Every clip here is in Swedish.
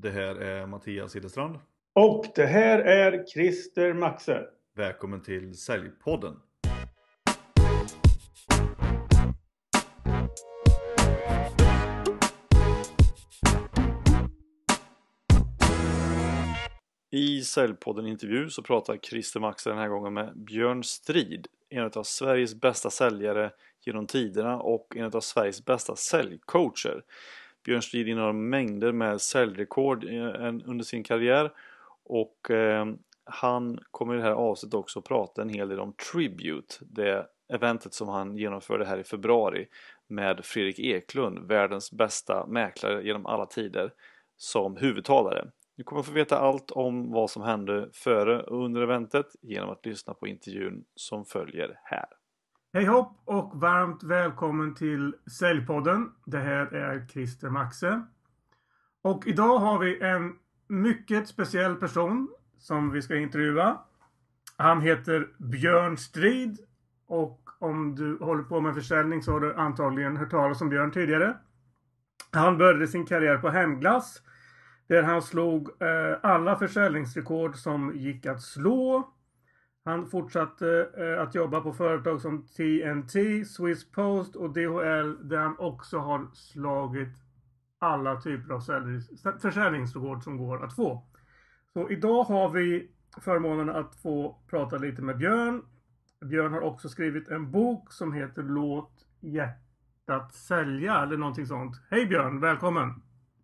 Det här är Mattias Hillestrand. Och det här är Christer Maxe. Välkommen till Säljpodden. I Säljpodden intervju så pratar Christer Maxe den här gången med Björn Strid, en av Sveriges bästa säljare genom tiderna och en av Sveriges bästa säljcoacher. Björn Strid innehar mängder med säljrekord eh, under sin karriär och eh, han kommer i det här avsnittet också prata en hel del om Tribute, det eventet som han genomförde här i februari med Fredrik Eklund, världens bästa mäklare genom alla tider, som huvudtalare. Du kommer få veta allt om vad som hände före och under eventet genom att lyssna på intervjun som följer här. Hej hopp och varmt välkommen till Säljpodden. Det här är Christer Maxe. Och idag har vi en mycket speciell person som vi ska intervjua. Han heter Björn Strid och om du håller på med försäljning så har du antagligen hört talas om Björn tidigare. Han började sin karriär på Hemglass där han slog eh, alla försäljningsrekord som gick att slå. Han fortsatte eh, att jobba på företag som TNT, Swiss Post och DHL där han också har slagit alla typer av försäljningsrekord som går att få. Så idag har vi förmånen att få prata lite med Björn. Björn har också skrivit en bok som heter Låt hjärtat sälja eller någonting sånt. Hej Björn, välkommen!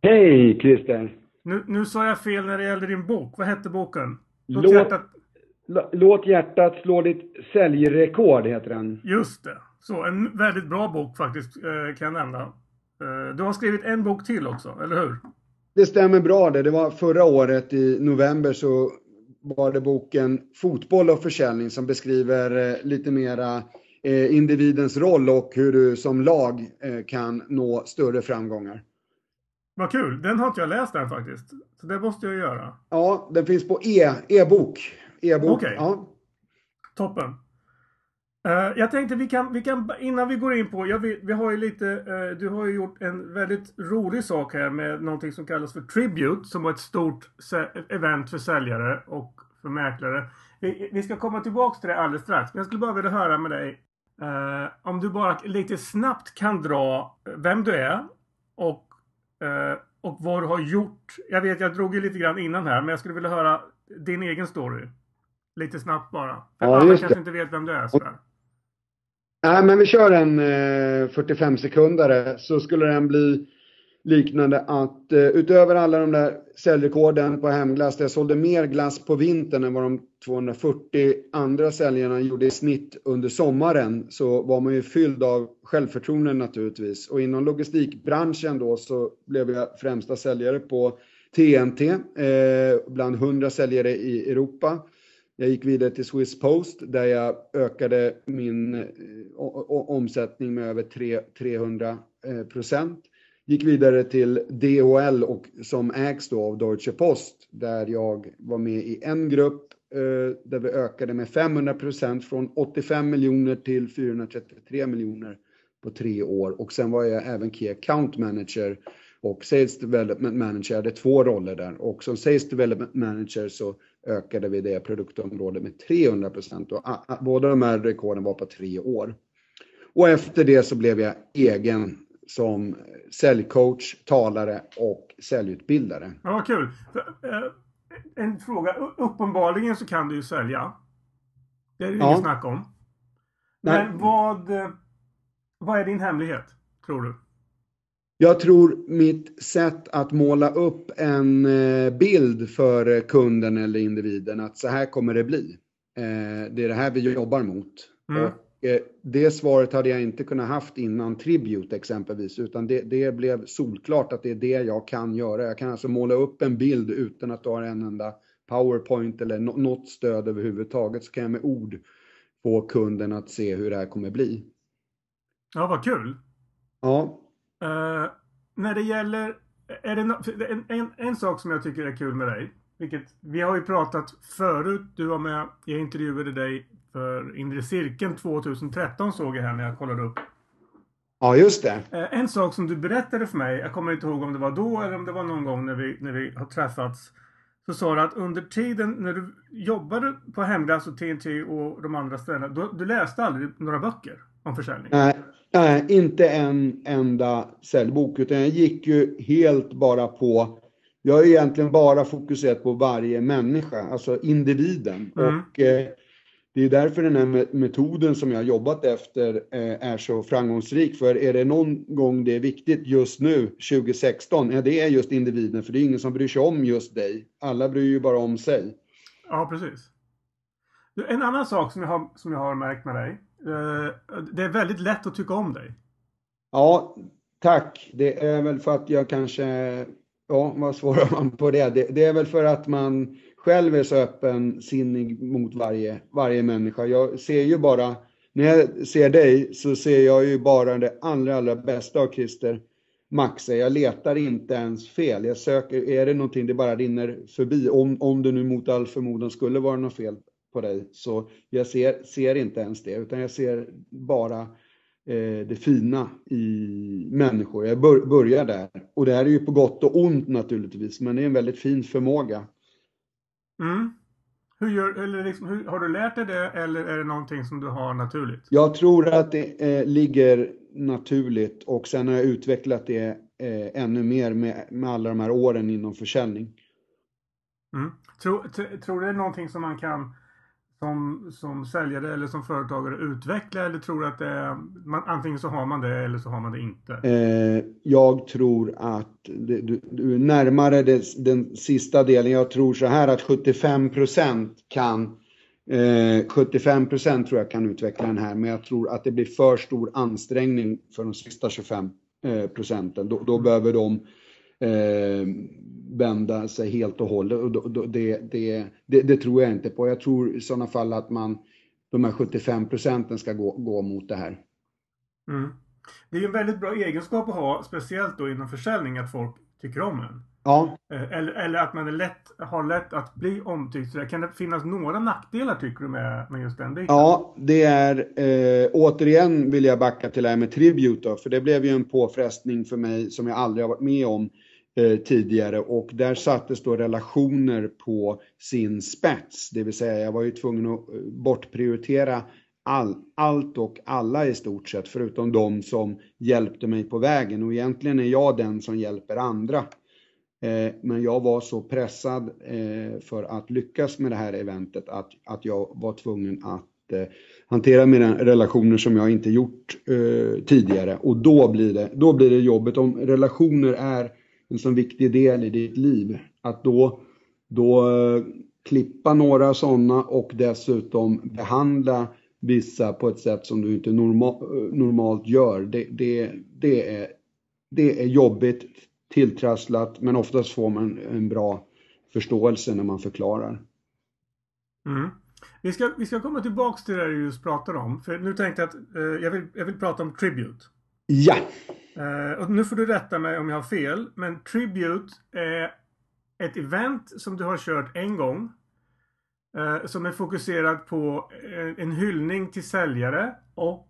Hej Christer! Nu, nu sa jag fel när det gällde din bok. Vad hette boken? Låt, Låt hjärtat... Låt hjärtat slå ditt säljrekord heter den. Just det. Så en väldigt bra bok faktiskt eh, kan jag nämna. Eh, du har skrivit en bok till också, eller hur? Det stämmer bra det. Det var förra året i november så var det boken Fotboll och försäljning som beskriver eh, lite mera individens roll och hur du som lag kan nå större framgångar. Vad kul! Den har inte jag läst än faktiskt. Så det måste jag göra. Ja, den finns på e, e-bok. Okay. Ja. Toppen. Uh, jag tänkte vi kan, vi kan, innan vi går in på, jag vet, vi har ju lite, uh, du har ju gjort en väldigt rolig sak här med någonting som kallas för Tribute som var ett stort event för säljare och för mäklare. Vi, vi ska komma tillbaks till det alldeles strax. Men jag skulle bara vilja höra med dig uh, om du bara lite snabbt kan dra vem du är och och vad du har gjort. Jag vet, jag drog ju lite grann innan här, men jag skulle vilja höra din egen story. Lite snabbt bara. För ja, alla kanske det. inte vet vem du är sådär. Nej, men vi kör en eh, 45 sekundare så skulle den bli liknande att eh, utöver alla de där säljrekorden på hemglass, där jag sålde mer glass på vintern än vad de 240 andra säljarna gjorde i snitt under sommaren, så var man ju fylld av självförtroende naturligtvis. Och inom logistikbranschen då så blev jag främsta säljare på TNT, eh, bland 100 säljare i Europa. Jag gick vidare till Swiss Post där jag ökade min eh, omsättning med över 300 eh, procent. Gick vidare till DHL och som ägs då av Deutsche Post där jag var med i en grupp eh, där vi ökade med 500 procent från 85 miljoner till 433 miljoner på tre år och sen var jag även Key Account Manager och Sales Development Manager. Hade två roller där och som Sales Development Manager så ökade vi det produktområdet med 300 procent och båda de här rekorden var på tre år. Och efter det så blev jag egen som säljcoach, talare och säljutbildare. Ja, vad kul. Eh, en fråga. Uppenbarligen så kan du ju sälja. Det är det ja. inget snack om. Men Nej. vad, eh, vad är din hemlighet, tror du? Jag tror mitt sätt att måla upp en eh, bild för kunden eller individen att så här kommer det bli. Det är det här vi jobbar mot. Mm. Eh, det svaret hade jag inte kunnat haft innan Tribute exempelvis, utan det, det, blev solklart att det är det jag kan göra. Jag kan alltså måla upp en bild utan att ha en enda powerpoint eller något stöd överhuvudtaget, så kan jag med ord få kunden att se hur det här kommer bli. Ja, vad kul! Ja. Uh, när det gäller, är det no en, en, en sak som jag tycker är kul med dig, vilket vi har ju pratat förut, du var med, jag intervjuade dig för Inre Cirkeln 2013 såg jag här när jag kollade upp. Ja, just det. Eh, en sak som du berättade för mig, jag kommer inte ihåg om det var då eller om det var någon gång när vi, när vi har träffats. Så sa du att under tiden när du jobbade på Hemglass och TNT och de andra ställena, du, du läste aldrig några böcker om försäljning? Nej, nej, inte en enda säljbok, utan jag gick ju helt bara på jag har egentligen bara fokuserat på varje människa, alltså individen. Mm. Och eh, det är därför den här metoden som jag har jobbat efter eh, är så framgångsrik. För är det någon gång det är viktigt just nu, 2016, ja, det är just individen. För det är ingen som bryr sig om just dig. Alla bryr ju bara om sig. Ja, precis. En annan sak som jag har, som jag har märkt med dig. Eh, det är väldigt lätt att tycka om dig. Ja, tack. Det är väl för att jag kanske... Ja, vad svarar man på det? det? Det är väl för att man själv är så öppensinnig mot varje, varje människa. Jag ser ju bara, när jag ser dig så ser jag ju bara det allra, allra bästa av Christer Maxe. Jag letar inte ens fel. Jag söker, är det någonting det bara rinner förbi, om, om det nu mot all förmodan skulle vara något fel på dig, så jag ser, ser inte ens det, utan jag ser bara eh, det fina i människor. Jag bör, börjar där. Och det här är ju på gott och ont naturligtvis, men det är en väldigt fin förmåga Mm. Hur gör, eller liksom, hur, har du lärt dig det eller är det någonting som du har naturligt? Jag tror att det eh, ligger naturligt och sen har jag utvecklat det eh, ännu mer med, med alla de här åren inom försäljning. Mm. Tror, tror du det är någonting som man kan som, som säljare eller som företagare utveckla eller tror du att det är, man, antingen så har man det eller så har man det inte? Eh, jag tror att det, du, du är närmare det, den sista delen. Jag tror så här att 75% kan eh, 75% tror jag kan utveckla den här men jag tror att det blir för stor ansträngning för de sista 25 eh, procenten. Då, då behöver de eh, vända sig helt och hållet. Och det, det, det, det, tror jag inte på. Jag tror i sådana fall att man, de här 75 procenten ska gå, gå mot det här. Mm. Det är ju en väldigt bra egenskap att ha, speciellt då inom försäljning, att folk tycker om en. Ja. Eh, eller, eller att man är lätt, har lätt att bli omtyckt. kan det finnas några nackdelar tycker du med, med just den biten? Ja, det är eh, återigen vill jag backa till det här med Tribute då, för det blev ju en påfrestning för mig som jag aldrig har varit med om Eh, tidigare och där sattes då relationer på sin spets. Det vill säga jag var ju tvungen att eh, bortprioritera all, allt och alla i stort sett förutom de som hjälpte mig på vägen och egentligen är jag den som hjälper andra. Eh, men jag var så pressad eh, för att lyckas med det här eventet att, att jag var tvungen att hantera mina relationer som jag inte gjort tidigare och då blir det, då blir det jobbigt. Om relationer är en sån viktig del i ditt liv. Att då, då eh, klippa några sådana och dessutom behandla vissa på ett sätt som du inte norma, eh, normalt gör. Det, det, det, är, det är jobbigt, tilltrasslat, men oftast får man en bra förståelse när man förklarar. Mm. Vi, ska, vi ska komma tillbaks till det du just pratade om. För nu tänkte jag att eh, jag, vill, jag vill prata om Tribute. Ja! Uh, och nu får du rätta mig om jag har fel. Men Tribute är ett event som du har kört en gång. Uh, som är fokuserat på en, eh, en hyllning till säljare och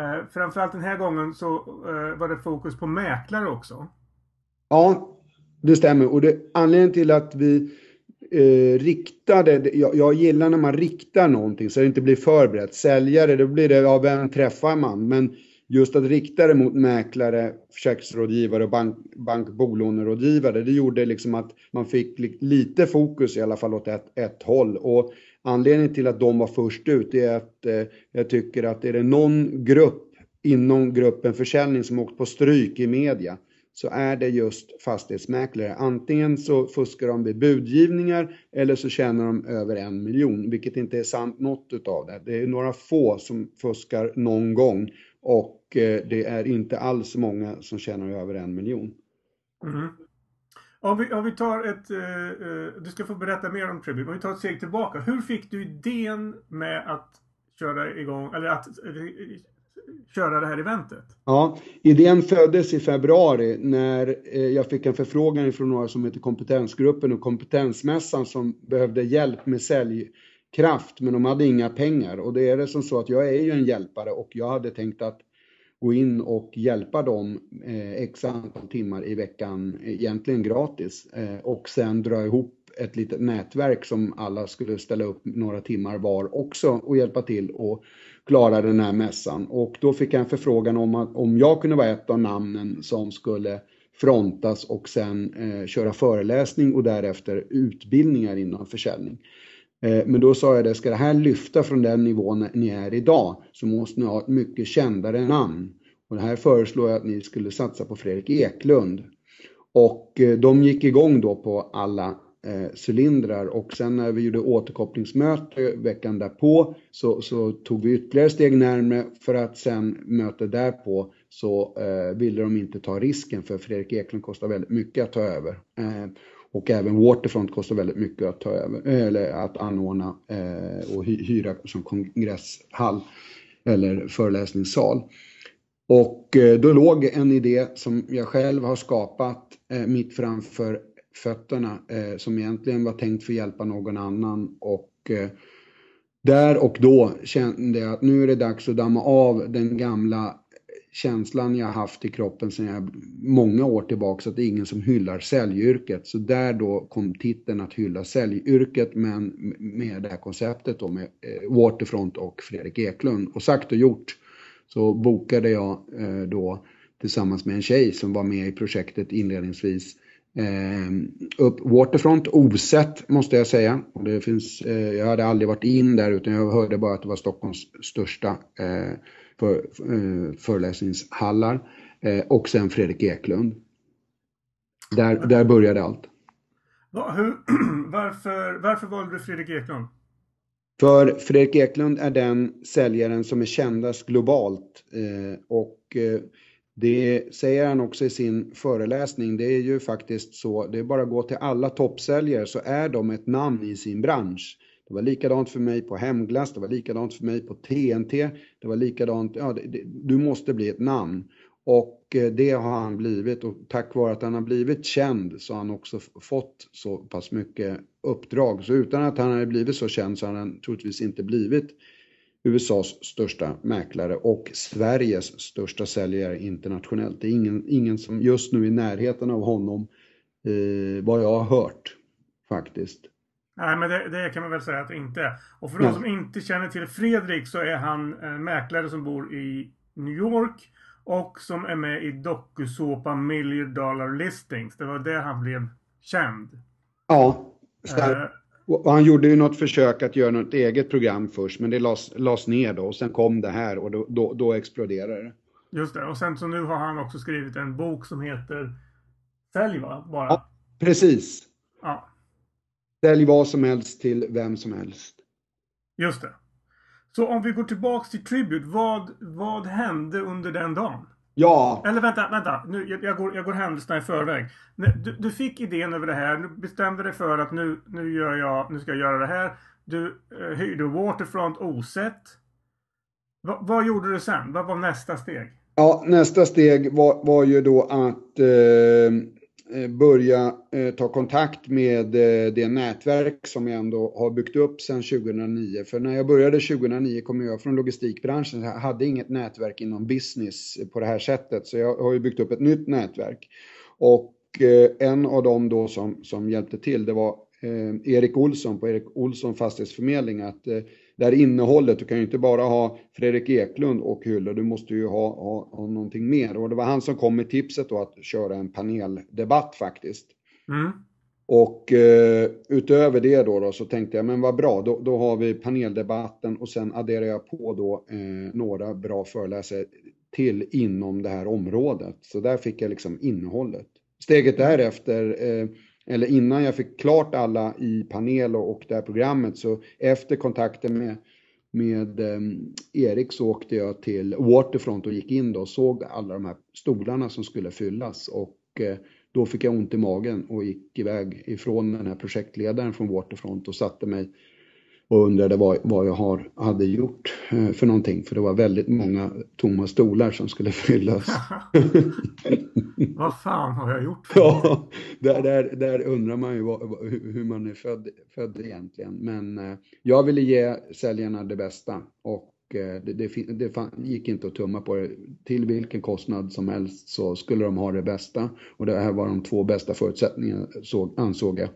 uh, framförallt den här gången så var det fokus på mäklare också. Ja, det stämmer. Och det, anledningen till att vi eh, riktade, jag, jag, gillar när man riktar någonting så det inte blir förberett. Säljare, då blir det, ja vem träffar man? Men just att rikta det mot mäklare, försäkringsrådgivare och bank, bankbolånerådgivare, det gjorde liksom att man fick lite fokus i alla fall åt ett, ett håll. Och anledningen till att de var först ut är att eh, jag tycker att är det någon grupp inom gruppen försäljning som åkt på stryk i media så är det just fastighetsmäklare. Antingen så fuskar de vid budgivningar eller så tjänar de över en miljon, vilket inte är sant något utav det. Det är några få som fuskar någon gång och eh, det är inte alls många som tjänar över en miljon. Mm. Om, vi, om vi tar ett, uh, uh, du ska få berätta mer om Tribute, om vi tar ett steg tillbaka. Hur fick du idén med att köra igång, eller att uh, köra det här eventet? Ja, idén föddes i februari när jag fick en förfrågan från några som heter Kompetensgruppen och Kompetensmässan som behövde hjälp med sälj kraft men de hade inga pengar och det är det som så att jag är ju en hjälpare och jag hade tänkt att gå in och hjälpa dem eh, x antal timmar i veckan, egentligen gratis, eh, och sen dra ihop ett litet nätverk som alla skulle ställa upp några timmar var också och hjälpa till och klara den här mässan. Och då fick jag en förfrågan om att om jag kunde vara ett av namnen som skulle frontas och sen eh, köra föreläsning och därefter utbildningar inom försäljning. Eh, men då sa jag det, ska det här lyfta från den nivån ni är idag så måste ni ha ett mycket kändare namn. Och det här föreslår jag att ni skulle satsa på Fredrik Eklund. Och eh, de gick igång då på alla eh, cylindrar och sen när vi gjorde återkopplingsmöte veckan därpå så, så tog vi ytterligare steg närmre för att sen mötet därpå så eh, ville de inte ta risken för Fredrik Eklund kostar väldigt mycket att ta över. Eh, och även Waterfront kostar väldigt mycket att ta över, eh, eller att anordna eh, och hyra som kongresshall eller föreläsningssal. Och eh, då låg en idé som jag själv har skapat eh, mitt framför fötterna eh, som egentligen var tänkt för att hjälpa någon annan och eh, där och då kände jag att nu är det dags att damma av den gamla känslan jag haft i kroppen sedan jag många år tillbaka att det är ingen som hyllar säljyrket. Så där då kom titeln att hylla säljyrket men med det här konceptet då med eh, Waterfront och Fredrik Eklund. Och sagt och gjort så bokade jag eh, då tillsammans med en tjej som var med i projektet inledningsvis Eh, upp Waterfront osett måste jag säga. Och det finns, eh, jag hade aldrig varit in där utan jag hörde bara att det var Stockholms största eh, för, eh, föreläsningshallar. Eh, och sen Fredrik Eklund. Där, där började allt. Va, hur, varför, varför valde du Fredrik Eklund? För Fredrik Eklund är den säljaren som är kändast globalt. Eh, och det säger han också i sin föreläsning. Det är ju faktiskt så, det är bara att gå till alla toppsäljare så är de ett namn i sin bransch. Det var likadant för mig på Hemglass, det var likadant för mig på TNT, det var likadant, ja, det, det, du måste bli ett namn. Och eh, det har han blivit och tack vare att han har blivit känd så har han också fått så pass mycket uppdrag. Så utan att han hade blivit så känd så hade han troligtvis inte blivit USAs största mäklare och Sveriges största säljare internationellt. Det är ingen, ingen som just nu är i närheten av honom, eh, vad jag har hört faktiskt. Nej, men det, det, kan man väl säga att det inte är. Och för de som inte känner till Fredrik så är han en mäklare som bor i New York och som är med i dokusåpan Million Dollar Listings. Det var där han blev känd. Ja, eh, och han gjorde ju något försök att göra något eget program först, men det lades, lades ner då och sen kom det här och då, då, då exploderade det. Just det, och sen så nu har han också skrivit en bok som heter Sälj va? Bara. Ja, precis. Ja. Sälj vad som helst till vem som helst. Just det. Så om vi går tillbaks till Tribute, vad, vad hände under den dagen? Ja. Eller vänta, vänta. Nu, jag, jag, går, jag går händelserna i förväg. Du, du fick idén över det här. Du bestämde dig för att nu, nu, gör jag, nu ska jag göra det här. Du eh, hyrde Waterfront osett. Va, vad gjorde du sen? Vad var nästa steg? Ja, nästa steg var, var ju då att eh, Eh, börja eh, ta kontakt med eh, det nätverk som jag ändå har byggt upp sedan 2009. För när jag började 2009 kom jag från logistikbranschen, jag hade inget nätverk inom business på det här sättet. Så jag har ju byggt upp ett nytt nätverk. Och en av dem då som, som hjälpte till, det var Erik Olsson på Erik Olsson Fastighetsförmedling. Att det här innehållet, du kan ju inte bara ha Fredrik Eklund och Hyller, du måste ju ha, ha, ha någonting mer. Och det var han som kom med tipset då att köra en paneldebatt faktiskt. Mm. Och eh, utöver det då, då, så tänkte jag, men vad bra, då, då har vi paneldebatten och sen adderar jag på då eh, några bra föreläsare till inom det här området. Så där fick jag liksom innehållet. Steget därefter eh, eller innan jag fick klart alla i panel och, och det här programmet så efter kontakten med, med eh, Erik så åkte jag till Waterfront och gick in då och såg alla de här stolarna som skulle fyllas. Och eh, då fick jag ont i magen och gick iväg ifrån den här projektledaren från Waterfront och satte mig och undrade vad, vad jag har, hade gjort eh, för någonting. För det var väldigt många tomma stolar som skulle fyllas. vad fan har jag gjort? ja, där, där, där undrar man ju vad, hur man är född, född egentligen. Men eh, jag ville ge säljarna det bästa. Och det, det, det gick inte att tumma på det. Till vilken kostnad som helst så skulle de ha det bästa. Och det här var de två bästa förutsättningarna ansåg jag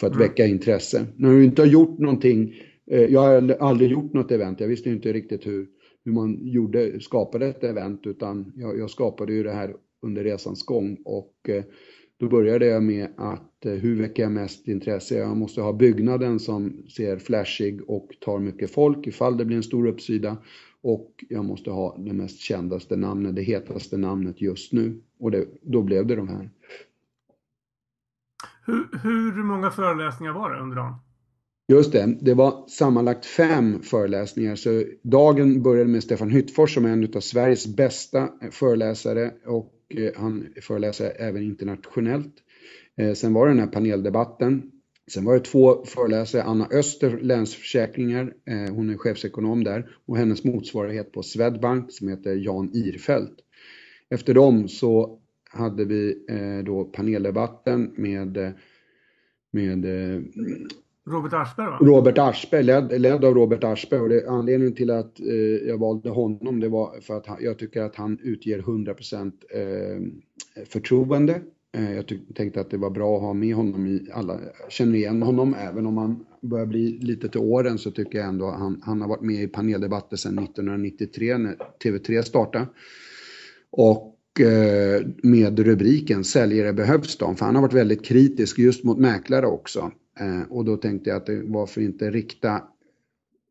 för att mm. väcka intresse. När du inte har gjort någonting, Eh, jag har aldrig gjort något event, jag visste inte riktigt hur, hur man gjorde, skapade ett event utan jag, jag skapade ju det här under resans gång och eh, då började jag med att eh, hur väcker jag mest intresse? Jag måste ha byggnaden som ser flashig och tar mycket folk ifall det blir en stor uppsida. Och jag måste ha det mest kändaste namnet, det hetaste namnet just nu. Och det, då blev det de här. Hur, hur många föreläsningar var det under dagen? Just det, det var sammanlagt fem föreläsningar. Så dagen började med Stefan Hyttfors som är en av Sveriges bästa eh, föreläsare och eh, han föreläser även internationellt. Eh, sen var det den här paneldebatten. Sen var det två föreläsare, Anna Öster, Länsförsäkringar, hon är chefsekonom där, och hennes motsvarighet på Swedbank som heter Jan Irfelt. Efter dem så hade vi då paneldebatten med, med Robert Aschberg va? Robert Aschberg, ledd, ledd av Robert Aschberg och det, anledningen till att eh, jag valde honom det var för att han, jag tycker att han utger 100% eh, förtroende. Eh, jag tyck, tänkte att det var bra att ha med honom i alla, känner igen honom även om han börjar bli lite till åren så tycker jag ändå att han, han har varit med i paneldebatter sedan 1993 när TV3 startade. Och eh, med rubriken Säljare behövs de, för han har varit väldigt kritisk just mot mäklare också. Eh, och då tänkte jag att det, varför inte rikta,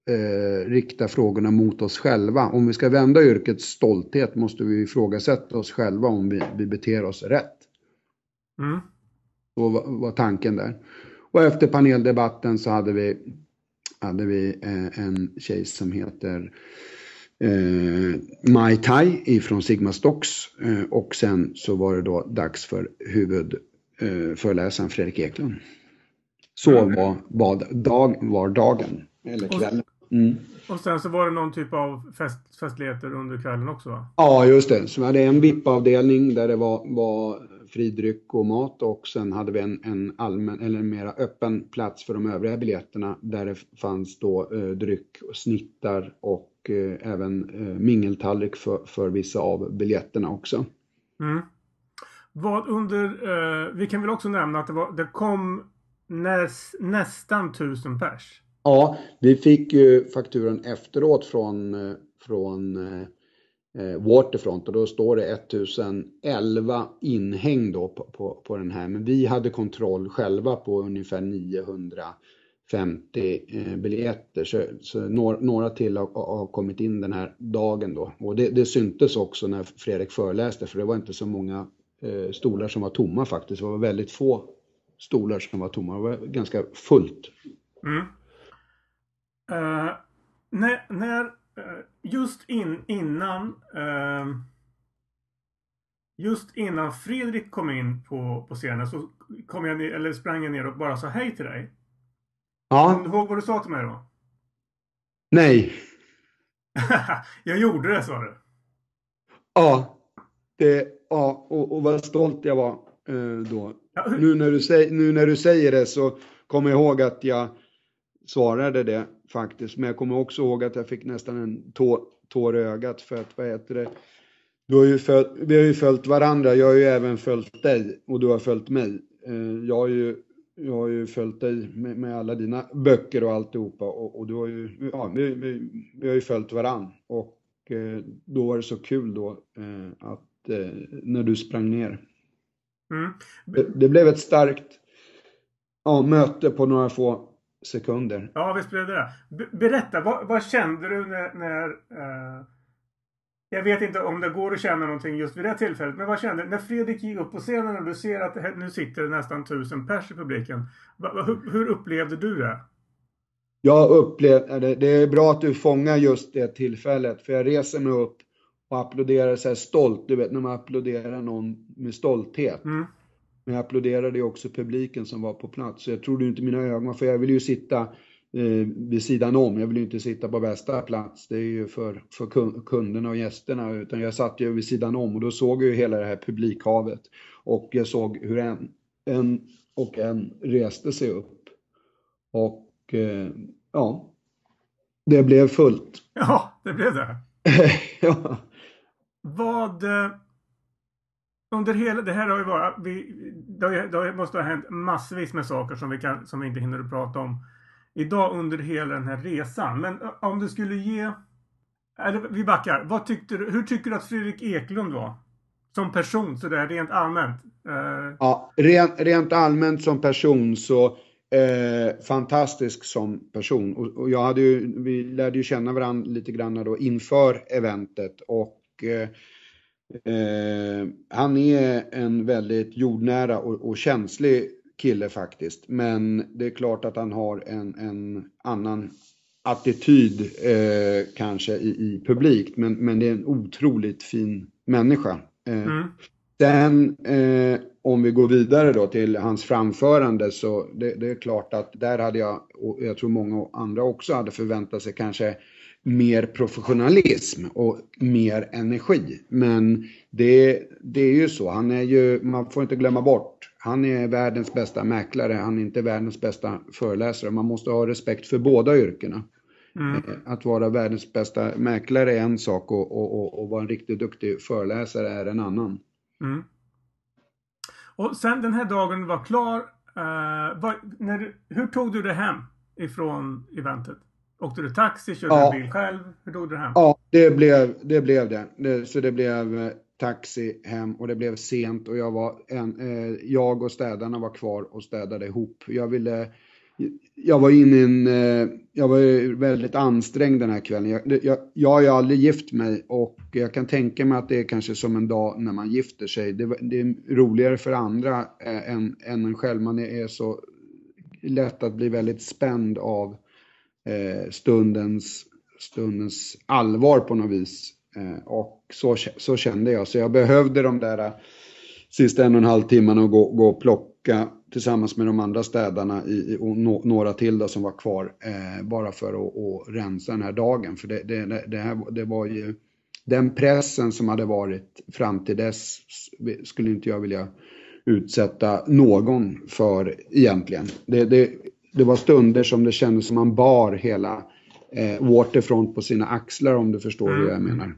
eh, rikta frågorna mot oss själva. Om vi ska vända yrkets stolthet måste vi ifrågasätta oss själva om vi, vi beter oss rätt. Mm. Så var, var tanken där. Och efter paneldebatten så hade vi, hade vi eh, en tjej som heter eh, Mai Tai ifrån Sigma Stocks eh, och sen så var det då dags för huvudföreläsaren eh, Fredrik Eklund. Så mm. var, var, dag, var dagen, eller kvällen. Mm. Och sen så var det någon typ av fest, festligheter under kvällen också va? Ja, just det. Så vi hade en VIP-avdelning där det var, var fri dryck och mat och sen hade vi en, en allmän, eller en mera öppen plats för de övriga biljetterna där det fanns då eh, dryck och snittar och eh, även eh, mingeltallrik för, för vissa av biljetterna också. Mm. Vad under, eh, vi kan väl också nämna att det, var, det kom Näs, nästan tusen pers. Ja, vi fick ju fakturan efteråt från, från eh, eh, Waterfront och då står det 1011 inhäng då på, på, på den här. Men vi hade kontroll själva på ungefär 950 eh, biljetter. Så, så några, några, till har, har, kommit in den här dagen då. Och det, det syntes också när Fredrik föreläste för det var inte så många eh, stolar som var tomma faktiskt. Det var väldigt få stolar som var tomma. Det var ganska fullt. Mm. Uh, när, när uh, just in, innan uh, Just innan Fredrik kom in på, på scenen så kom jag ner, eller sprang jag ner och bara sa hej till dig. Ja. Kommer du ihåg vad du sa till mig då? Nej. jag gjorde det sa du. Ja. Det, ja och, och vad stolt jag var då. Nu när, du säger, nu när du säger det så kommer jag ihåg att jag svarade det faktiskt. Men jag kommer också ihåg att jag fick nästan en tår, tår i ögat för att, vad heter det, du har ju följt, vi har ju följt varandra. Jag har ju även följt dig och du har följt mig. Eh, jag har ju, jag har ju följt dig med, med alla dina böcker och alltihopa och, och du har ju, ja, vi, vi, vi har ju följt varandra. Och eh, då var det så kul då eh, att när du sprang ner. Mm. Det, det, blev ett starkt ja, möte på några få sekunder. Ja, visst blev det det. Berätta, vad, vad, kände du när... när uh, jag vet inte om det går att känna någonting just vid det tillfället, men vad kände du? När Fredrik gick upp på scenen och du ser att nu sitter det nästan tusen pers i publiken. Hur, hur upplevde du det? Jag upplevde, det är bra att du fångar just det tillfället, för jag reser mig upp och applåderar så här stolt, du vet när man applåderar någon med stolthet. Mm. Men jag applåderade också publiken som var på plats. Så jag trodde inte mina ögon, för jag vill ju sitta eh, vid sidan om. Jag vill ju inte sitta på bästa plats. Det är ju för, för kunderna och gästerna. Utan jag satt ju vid sidan om och då såg jag ju hela det här publikhavet. Och jag såg hur en, en och en reste sig upp. Och eh, ja, Det blev fullt. Ja, det blev det. ja. Vad... Eh, under hela... Det här har ju varit... Vi, det, har, det måste ha hänt massvis med saker som vi, kan, som vi inte hinner prata om idag under hela den här resan. Men om du skulle ge... Eller vi backar. Vad tyckte du, hur tycker du att Fredrik Eklund var? Som person sådär rent allmänt? Eh. Ja, rent, rent allmänt som person så eh, fantastisk som person. Och, och, jag hade ju, vi lärde ju känna varandra lite grann då inför eventet och eh, eh, han är en väldigt jordnära och, och, känslig kille faktiskt. Men det är klart att han har en, en annan attityd eh, kanske i, i publik. Men, men det är en otroligt fin människa. Eh, mm. Sen eh, om vi går vidare då till hans framförande så det, det, är klart att där hade jag, och jag tror många andra också hade förväntat sig kanske mer professionalism och mer energi. Men det, det är ju så, han är ju, man får inte glömma bort, han är världens bästa mäklare, han är inte världens bästa föreläsare. Man måste ha respekt för båda yrkena. Mm. Eh, att vara världens bästa mäklare är en sak och, och, och, och vara en riktigt duktig föreläsare är en annan. Mm. Och sen den här dagen var klar, uh, var, när, hur tog du det hem ifrån eventet? Åkte du taxi, körde ja. du bil själv? Hur tog du hem? Ja, det blev det. Blev det. det så det blev eh, taxi hem och det blev sent och jag, var en, eh, jag och städarna var kvar och städade ihop. Jag ville jag var inne i en, eh, jag var väldigt ansträngd den här kvällen. Jag, jag, jag har ju aldrig gift mig och jag kan tänka mig att det är kanske som en dag när man gifter sig. Det, det är roligare för andra äh, än, än en själv. Man är, är, så lätt att bli väldigt spänd av eh, Eh, stundens, stundens allvar på något vis. Eh, och så, så kände jag. Så jag behövde de där eh, sista en och en halv timmarna att gå, gå och plocka tillsammans med de andra städarna i, och no, några till då som var kvar eh, bara för att, att rensa den här dagen. För det, det, det, här, det var ju den pressen som hade varit fram till dess skulle inte jag vilja utsätta någon för egentligen. Det, det, det var stunder som det kändes som man bar hela eh, Waterfront på sina axlar om du förstår mm. hur jag menar.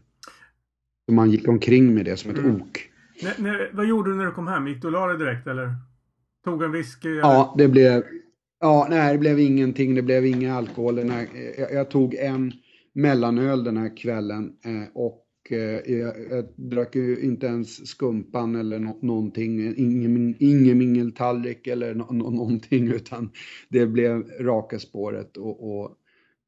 Så man gick omkring med det som ett mm. ok. N när, vad gjorde du när du kom hem? Gick du och la dig direkt eller? Tog en whisky? Eller? Ja, det blev... Ja, nej, det blev ingenting. Det blev ingen alkohol. Här, jag, jag, tog en mellanöl den här kvällen eh, och Eh, jag, jag, drack ju inte ens skumpan eller no någonting. Ingen, ingen mingeltallrik eller no no någonting utan det blev raka spåret och, och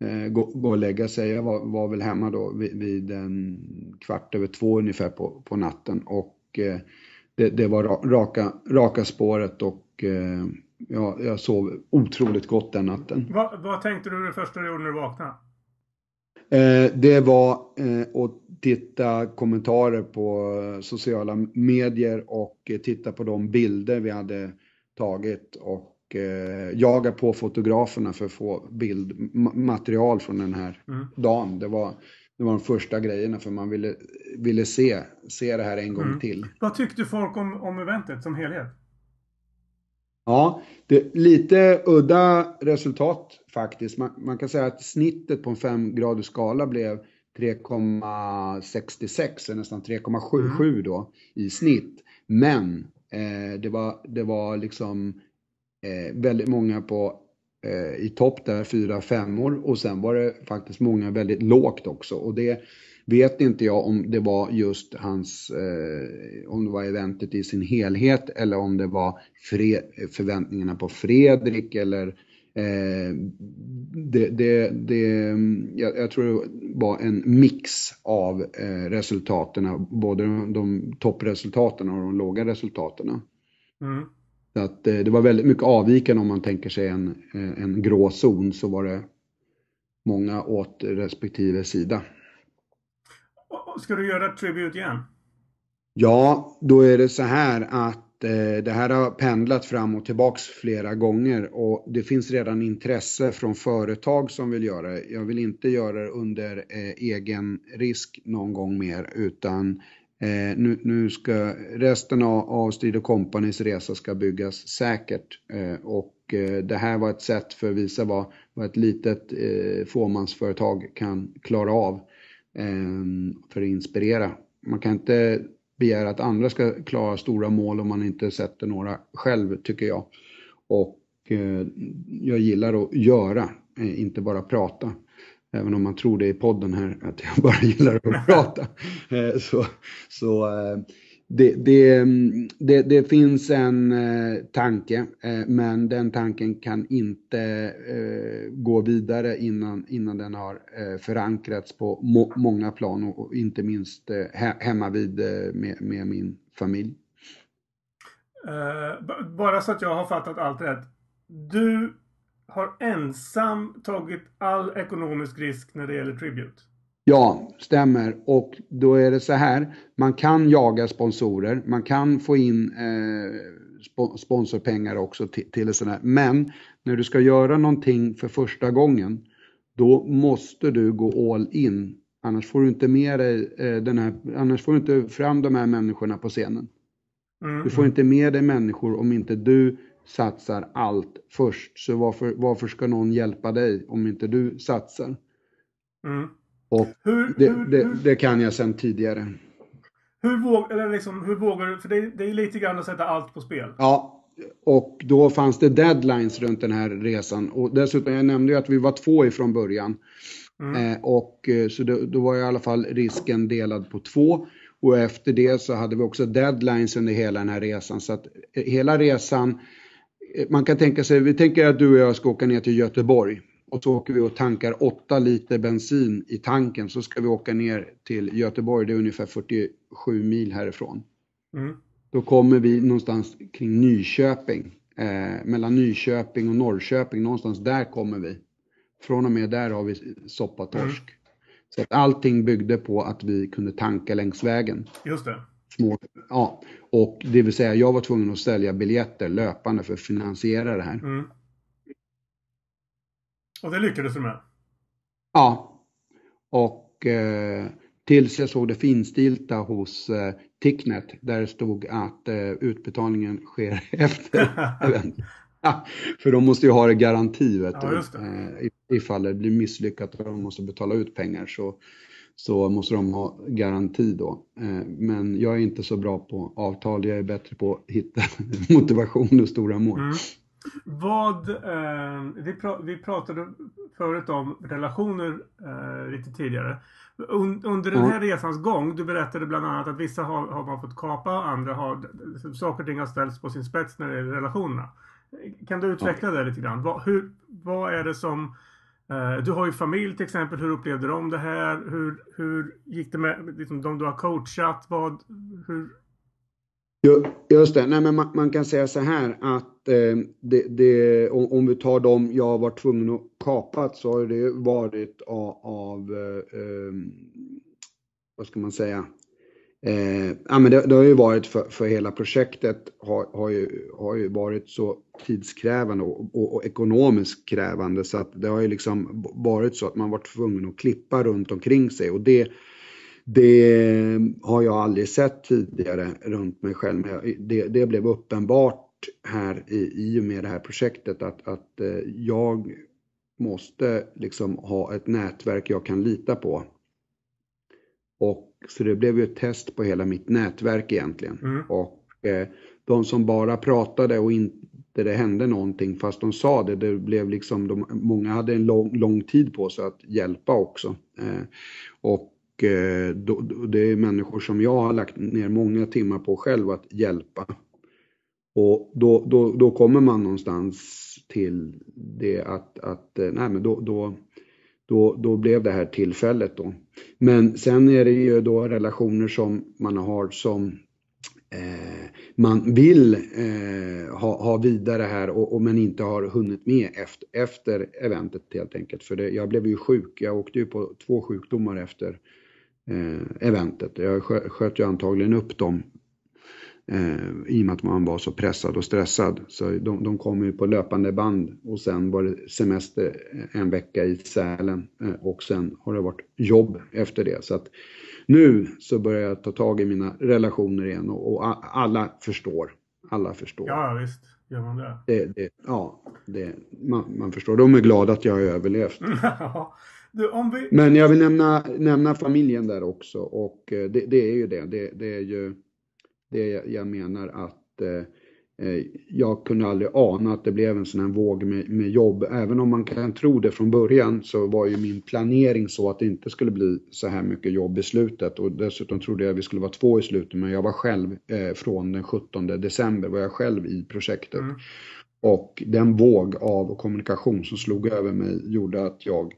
eh, gå, gå och lägga sig. Jag var, var väl hemma då vid, vid en kvart över två ungefär på, på natten och eh, det, det, var raka, raka spåret och eh, ja, jag sov otroligt gott den natten. Vad, vad tänkte du det första du gjorde när du vaknade? Eh, det var eh, att titta kommentarer på sociala medier och eh, titta på de bilder vi hade tagit och eh, jaga på fotograferna för att få bildmaterial från den här mm. dagen. Det var det var de första grejerna för man ville, ville se, se det här en gång mm. till. Vad tyckte folk om, om eventet som helhet? Ja, det, lite udda resultat faktiskt. Man, man kan säga att snittet på en femgradig skala blev 3,66, nästan 3,77 mm. då i snitt. Men eh, det, var, det var liksom eh, väldigt många på eh, i topp där, fyra femmor och sen var det faktiskt många väldigt lågt också och det vet inte jag om det var just hans, eh, om det var eventet i sin helhet eller om det var förväntningarna på Fredrik eller eh, det, det, det, jag, jag, tror det var en mix av eh, resultaten, både de, de toppresultaten och de låga resultaten. Mm. Så att eh, det var väldigt mycket avvikande om man tänker sig en, eh, en grå zon så var det många åt respektive sida. Ska du göra tribute igen? Ja, då är det så här att eh, det här har pendlat fram och tillbaks flera gånger och det finns redan intresse från företag som vill göra det. Jag vill inte göra det under eh, egen risk någon gång mer utan Eh, nu, nu, ska resten av, av Strid Companys resa ska byggas säkert eh, och eh, det här var ett sätt för att visa vad, vad ett litet eh, fåmansföretag kan klara av Ehm, för att inspirera. Man kan inte begära att andra ska klara stora mål om man inte sätter några själv, tycker jag. Och eh, jag gillar att göra, eh, inte bara prata. Även om man tror det i podden här, att jag bara gillar att prata. Eh, så, så det, det, mm, det, det, finns en eh, tanke, eh, men den tanken kan inte eh, gå vidare innan, innan den har eh, förankrats på må, många plan och, och inte minst eh, hemma vid eh, med, med, min familj. Eh, bara så att jag har fattat allt rätt. Du har ensam tagit all ekonomisk risk när det gäller Tribute? Ja, stämmer. Och då är det så här, man kan jaga sponsorer, man kan få in eh, sponsorpengar också till, till sådär. Men när du ska göra någonting för första gången, då måste du gå all in. Annars får du inte med dig eh, den här, annars får du inte fram de här människorna på scenen. Mm. Du får inte med dig människor om inte du satsar allt först. Så varför, varför ska någon hjälpa dig om inte du satsar? Mm. Och hur, det, hur, det, det, kan jag sedan tidigare. Hur, våg, eller liksom, hur vågar du? För det, det är lite grann att sätta allt på spel. Ja, och då fanns det deadlines runt den här resan. Och dessutom, jag nämnde ju att vi var två ifrån början. Mm. Eh, och eh, så då, då, var i alla fall risken delad på två. Och efter det så hade vi också deadlines under hela den här resan. Så att eh, hela resan, eh, man kan tänka sig, vi tänker att du och jag ska åka ner till Göteborg och så åker vi och tankar 8 liter bensin i tanken så ska vi åka ner till Göteborg, det är ungefär 47 mil härifrån. Mm. Då kommer vi någonstans kring Nyköping, eh, mellan Nyköping och Norrköping, någonstans där kommer vi. Från och med där har vi soppatorsk. Mm. Så att allting byggde på att vi kunde tanka längs vägen. Just det. Små, ja, och det vill säga jag var tvungen att sälja biljetter löpande för att finansiera det här. Mm. Och det lyckades du med? Ja. Och eh, tills jag såg det finstilta hos eh, Ticknet där det stod att eh, utbetalningen sker efter ja, För de måste ju ha det garanti vet ja, du. Eh, ifall det blir misslyckat och de måste betala ut pengar så, så måste de ha garanti då. Eh, men jag är inte så bra på avtal, jag är bättre på att hitta motivation och stora mål. Mm. Vad, eh, vi, pra vi, pratade förut om relationer eh, lite tidigare. Un under den här mm. resans gång, du berättade bland annat att vissa har, har man fått kapa, andra har, saker och ting har ställts på sin spets när det gäller relationerna. Kan du utveckla mm. det lite grann? Vad, hur, vad är det som eh, du har ju familj till exempel. Hur upplevde de det här? Hur, hur gick det med liksom, de du har coachat? Vad, hur, Just det, Nej, men man, man, kan säga så här att eh, det, det, om, om, vi tar dem jag var tvungen att kapa så har det varit av, av eh, eh, vad ska man säga, eh, ja, men det, det, har ju varit för, för hela projektet har, har, ju, har ju varit så tidskrävande och, och, och, ekonomiskt krävande så att det har ju liksom varit så att man varit tvungen att klippa runt omkring sig. Och det det har jag aldrig sett tidigare runt mig själv. Det, det blev uppenbart här i, i och med det här projektet att, att eh, jag måste liksom ha ett nätverk jag kan lita på. Och så det blev ju ett test på hela mitt nätverk egentligen. Mm. Och eh, de som bara pratade och inte det hände någonting fast de sa det, det blev liksom, de, många hade en lång, lång tid på sig att hjälpa också. Eh, och Eh, då, det är människor som jag har lagt ner många timmar på själv att hjälpa. Och då, då, då kommer man någonstans till det att, att eh, nej men då, då, då, då blev det här tillfället då. Men sen är det ju då relationer som man har som eh, man vill eh, ha, ha vidare här och, och, men inte har hunnit med efter, efter eventet helt enkelt. För det, jag blev ju sjuk, jag åkte ju på två sjukdomar efter eh, eventet. Jag sköt ju antagligen upp dem eh, i och med att man var så pressad och stressad. Så de, de kom ju på löpande band och sen var det semester en vecka i Sälen eh, och sen har det varit jobb efter det. Så att nu så börjar jag ta tag i mina relationer igen och, och alla förstår. Alla förstår. Ja, visst. Gör man det? Det, det, ja, det, man, man förstår. De är glada att jag har överlevt. du, vi... Men jag vill nämna, nämna familjen där också och eh, det, det är ju det. det. Det är ju det jag menar att eh, Eh, jag kunde aldrig ana att det blev en sån här våg med, med, jobb. Även om man kan tro det från början så var ju min planering så att det inte skulle bli så här mycket jobb i slutet. Och dessutom trodde jag vi skulle vara två i slutet men jag var själv eh, från den 17 december var jag själv i projektet. Mm. Och den våg av kommunikation som slog över mig gjorde att jag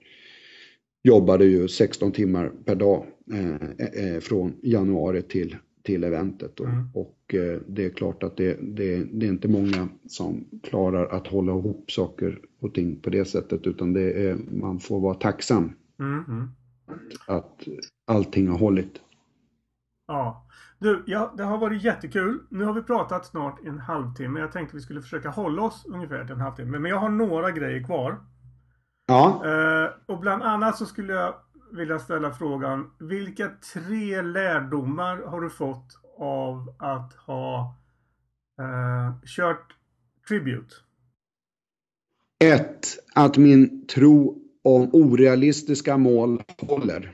jobbade ju 16 timmar per dag eh, eh, från januari till till eventet. Mm. Och eh, det är klart att det, det, det, är inte många som klarar att hålla ihop saker och ting på det sättet utan det är, man får vara tacksam mm. mm. att allting har hållit. Ja. Du, ja, det har varit jättekul. Nu har vi pratat snart en halvtimme. Jag tänkte vi skulle försöka hålla oss ungefär till en halvtimme. Men jag har några grejer kvar. Ja. Eh, och bland annat så skulle jag vilja ställa frågan. Vilka tre lärdomar har du fått av att ha eh, kört Tribute? Ett, att min tro om orealistiska mål håller.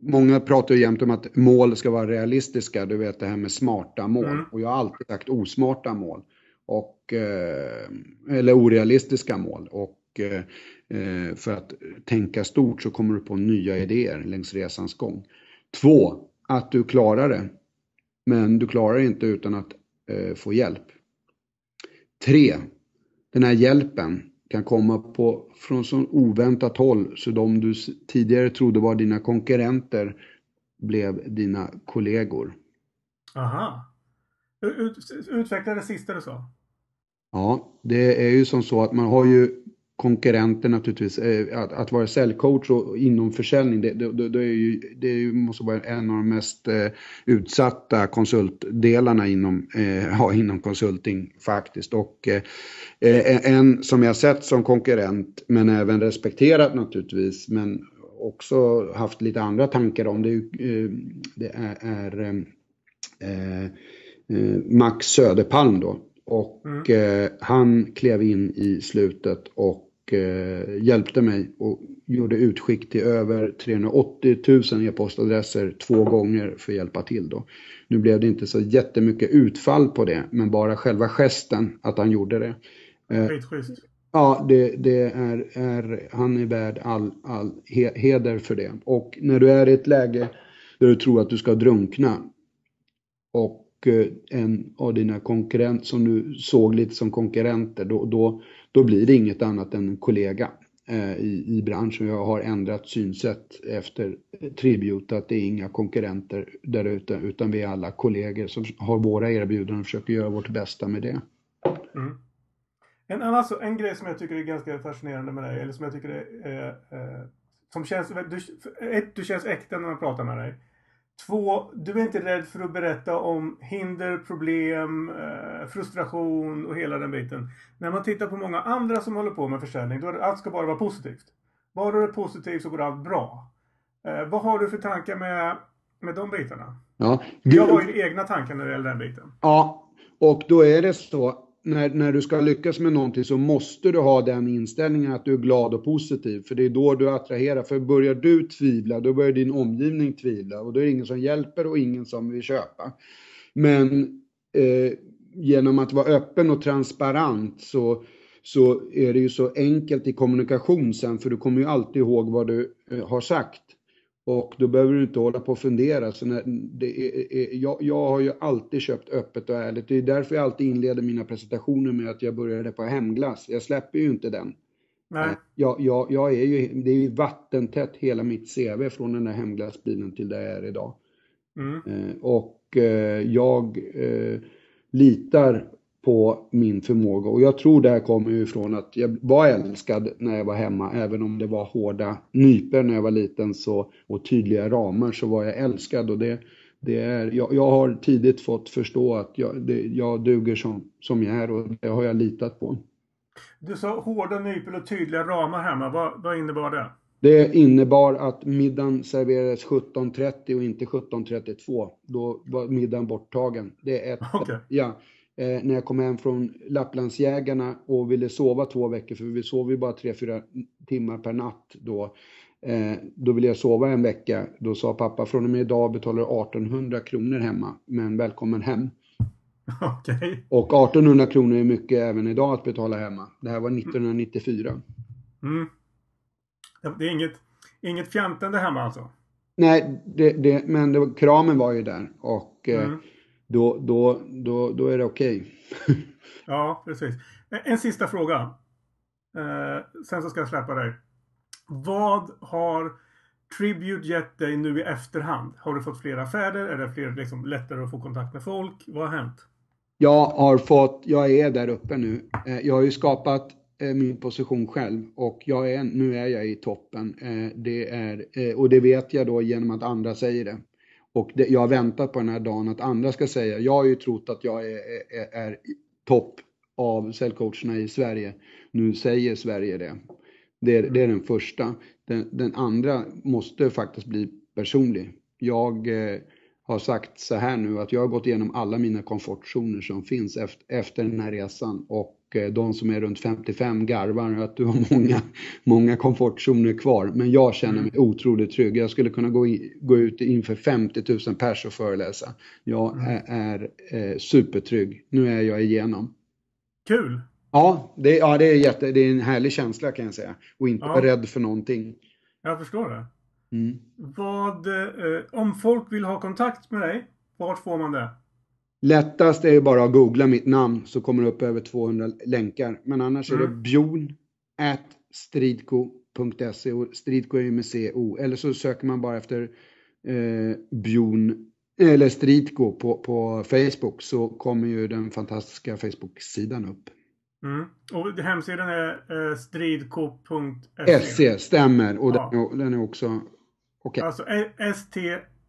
Många pratar ju jämt om att mål ska vara realistiska, du vet det här med smarta mål. Mm. Och jag har alltid sagt osmarta mål. Och, eh, eller orealistiska mål. Och eh, Eh, för att tänka stort så kommer du på nya idéer längs resans gång. Två, att du klarar det. Men du klarar det inte utan att eh, få hjälp. Tre, den här hjälpen kan komma på, från så oväntat håll så de du tidigare trodde var dina konkurrenter blev dina kollegor. Aha. Ut, utveckla det sista du sa. Ja, det är ju som så att man har ju konkurrenter naturligtvis. Eh, att, att vara säljcoach och inom försäljning, det, det, det, är ju, det måste vara en av de mest eh, utsatta konsultdelarna inom, eh, ja, inom consulting faktiskt. Och en som jag sett som konkurrent, men även respekterat naturligtvis, men också haft lite andra tankar om, det, det är, är Max Söderpalm då och mm. eh, han klev in i slutet och eh, hjälpte mig och gjorde utskick till över 380 000 e-postadresser två gånger för att hjälpa till då. Nu blev det inte så jättemycket utfall på det, men bara själva gesten att han gjorde det. Eh, Ja, det, det, är, är, han är värd all, all heder för det. Och när du är i ett läge där du tror att du ska drunkna och Eh, en av dina konkurrenter som du såg lite som konkurrenter, då, då, då blir det inget annat än en kollega eh, i, i branschen. Jag har ändrat synsätt efter eh, Tribute att det är inga konkurrenter där ute utan vi är alla kollegor som har våra erbjudanden och försöker göra vårt bästa med det. Mm. En annan en grej som jag tycker är ganska fascinerande med dig, eller som jag tycker är, eh, eh som känns, du, ett, du känns äkta när man pratar med dig. Två, du är inte rädd för att berätta om hinder, problem, eh, frustration och hela den biten. När man tittar på många andra som håller på med försäljning, då är det, allt ska bara vara positivt. Bara det är positivt så går allt bra. Eh, vad har du för tankar med, med de bitarna? Ja, du... Jag har ju egna tankar när det gäller den biten. Ja, och då är det så när, när du ska lyckas med någonting så måste du ha den inställningen att du är glad och positiv. För det är då du attraherar. För börjar du tvivla, då börjar din omgivning tvivla. Och då är det ingen som hjälper och ingen som vill köpa. Men eh, genom att vara öppen och transparent så, så är det ju så enkelt i kommunikation sen. För du kommer ju alltid ihåg vad du eh, har sagt. Och då behöver du inte hålla på och fundera. Så när är, är, jag, jag har ju alltid köpt öppet och ärligt. Det är därför jag alltid inleder mina presentationer med att jag började på hemglass. Jag släpper ju inte den. Nej. Eh, jag, jag, jag är ju, det är ju vattentätt hela mitt CV från den där hemglassbilen till där jag är idag. Mm. Eh, och eh, jag litar på min förmåga. Och jag tror det här kommer ifrån att jag var älskad när jag var hemma. Även om det var hårda nyper när jag var liten så, och tydliga ramar så var jag älskad. Och det, det är, jag, jag har tidigt fått förstå att jag, det, jag duger som, som jag är och det har jag litat på. Du sa hårda nypor och tydliga ramar hemma. Vad, vad innebar det? Det innebar att middagen serverades 17.30 och inte 17.32. Då var middagen borttagen. Det är ett, okay. ja, eh, när jag kom hem från Lapplandsjägarna och ville sova två veckor, för vi sov ju bara tre, fyra timmar per natt då. Eh, då ville jag sova en vecka. Då sa pappa, från och med idag betalar du 1800 kronor hemma, men välkommen hem. Okej. Och 1800 kronor är mycket även idag att betala hemma. Det här var 1994. Mm. Det- Det är inget, inget fjantande hemma alltså? Nej, det, det, men det, kramen var ju där och eh, Mm. Då, då, då, då är det okej. Ja, precis. En sista fråga. Eh, sen så ska jag släppa dig. Vad har Tribute gett dig nu i efterhand? Har du fått fler affärer? Är det fler, liksom, lättare att få kontakt med folk? Vad har hänt? Jag har fått, jag är där uppe nu. Eh, Jag har ju skapat eh, min position själv och jag är, nu är jag i toppen. Eh, Det är, och det vet jag då genom att andra säger det. Och det, jag har väntat på den här dagen att andra ska säga. Jag har ju trott att jag är, är, är i topp av säljcoacherna i Sverige. Nu säger Sverige det. Det är, det är den första. Den, den andra måste faktiskt bli personlig. Jag eh, har sagt så här nu att jag har gått igenom alla mina komfortzoner som finns efter, efter den här resan och de som är runt 55 garvar att du har många, många komfortzoner kvar. Men jag känner mig otroligt trygg. Jag skulle kunna gå, i, gå ut inför 50 000 pers och föreläsa. Jag är, är eh, supertrygg. Nu är jag igenom. Kul! Ja, det, ja det, är jätte, det är en härlig känsla kan jag säga. Och inte Ja. vara rädd för någonting. Jag förstår det. Mm. Vad, eh, om folk vill ha kontakt med dig, vart får man det? Lättast är ju bara att googla mitt namn så kommer det upp över 200 länkar. Men annars är det Mm. bjon at stridco.se och stridco är ju med CO. Eller så söker man bara efter eh, bjon eller stridco på, på Facebook så kommer ju den fantastiska Facebook-sidan upp. Mm. Och hemsidan är eh, stridco.se. SE stämmer och Ja. den, är, den är också okej. Alltså eh, st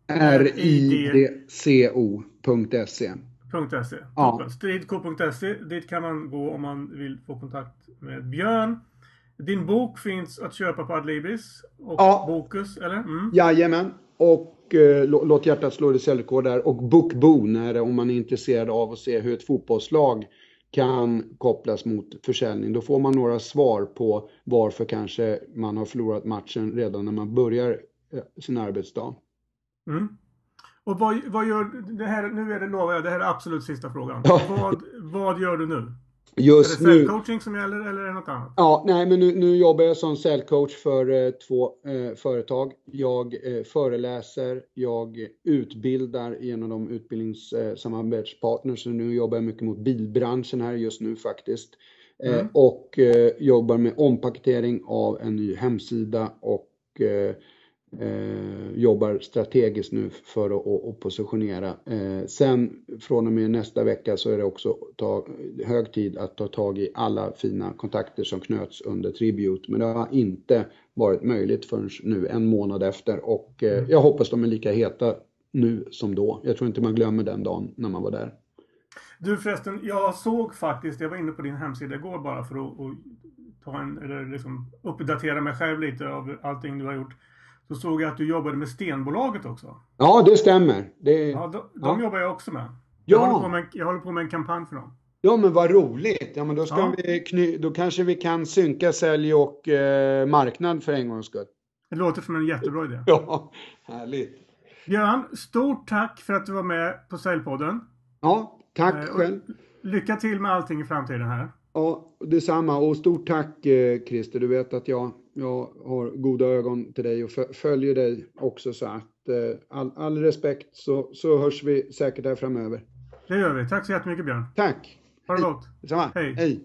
ridco.se. .se. Ja. Stridco.se. Dit kan man gå om man vill få kontakt med Björn. Din bok finns att köpa på Adlibris och Ja. Bokus, eller? Mm. Jajamän. Och eh, lå- Låt hjärtat slå i säljkod där. Och Bookboon är det om man är intresserad av att se hur ett fotbollslag kan kopplas mot försäljning. Då får man några svar på varför kanske man har förlorat matchen redan när man börjar eh, sin arbetsdag. Mm. Och vad, vad gör det här? Nu är det lovar jag, det här är absolut sista frågan. Ja. Vad, vad gör du nu? Är det Just säljcoaching som gäller eller är det något annat? Ja, nej, men nu, nu jobbar jag som säljcoach för eh, två eh, företag. Jag eh, föreläser, jag utbildar genom de utbildningssamarbetspartners. Så nu jobbar jag mycket mot bilbranschen här just nu faktiskt. Eh, Mm. och eh, jobbar med ompaketering av en ny hemsida och eh, jobbar strategiskt nu för att, att, positionera. Eh, sen från och med nästa vecka så är det också ta, hög tid att ta tag i alla fina kontakter som knöts under Tribute. Men det har inte varit möjligt förrän nu en månad efter och eh, jag hoppas de är lika heta nu som då. Jag tror inte man glömmer den dagen när man var där. Du förresten, jag såg faktiskt, jag var inne på din hemsida igår bara för att, att ta en, eller liksom uppdatera mig själv lite av allting du har gjort. Så såg jag att du jobbade med Stenbolaget också. Ja, det stämmer. Det, Ja, de, de Ja. jobbar jag också med. Ja. Jag, håller på med en, jag håller på med en kampanj för dem. Ja men vad roligt! Ja men då, ska Ja. vi kny- då kanske vi kan synka sälj och eh, marknad för en gångs skull. Det låter som en jättebra idé. Ja, härligt! Björn, stort tack för att du var med på Säljpodden. Ja, tack Eh, själv! Lycka till med allting i framtiden här. Ja, detsamma och stort tack eh, Christer. Du vet att jag, jag har goda ögon till dig och fö- följer dig också så att eh, all, all respekt så, så hörs vi säkert här framöver. Det gör vi. Tack så jättemycket Björn. Tack! Ha det gott. Detsamma! Hej. Hej.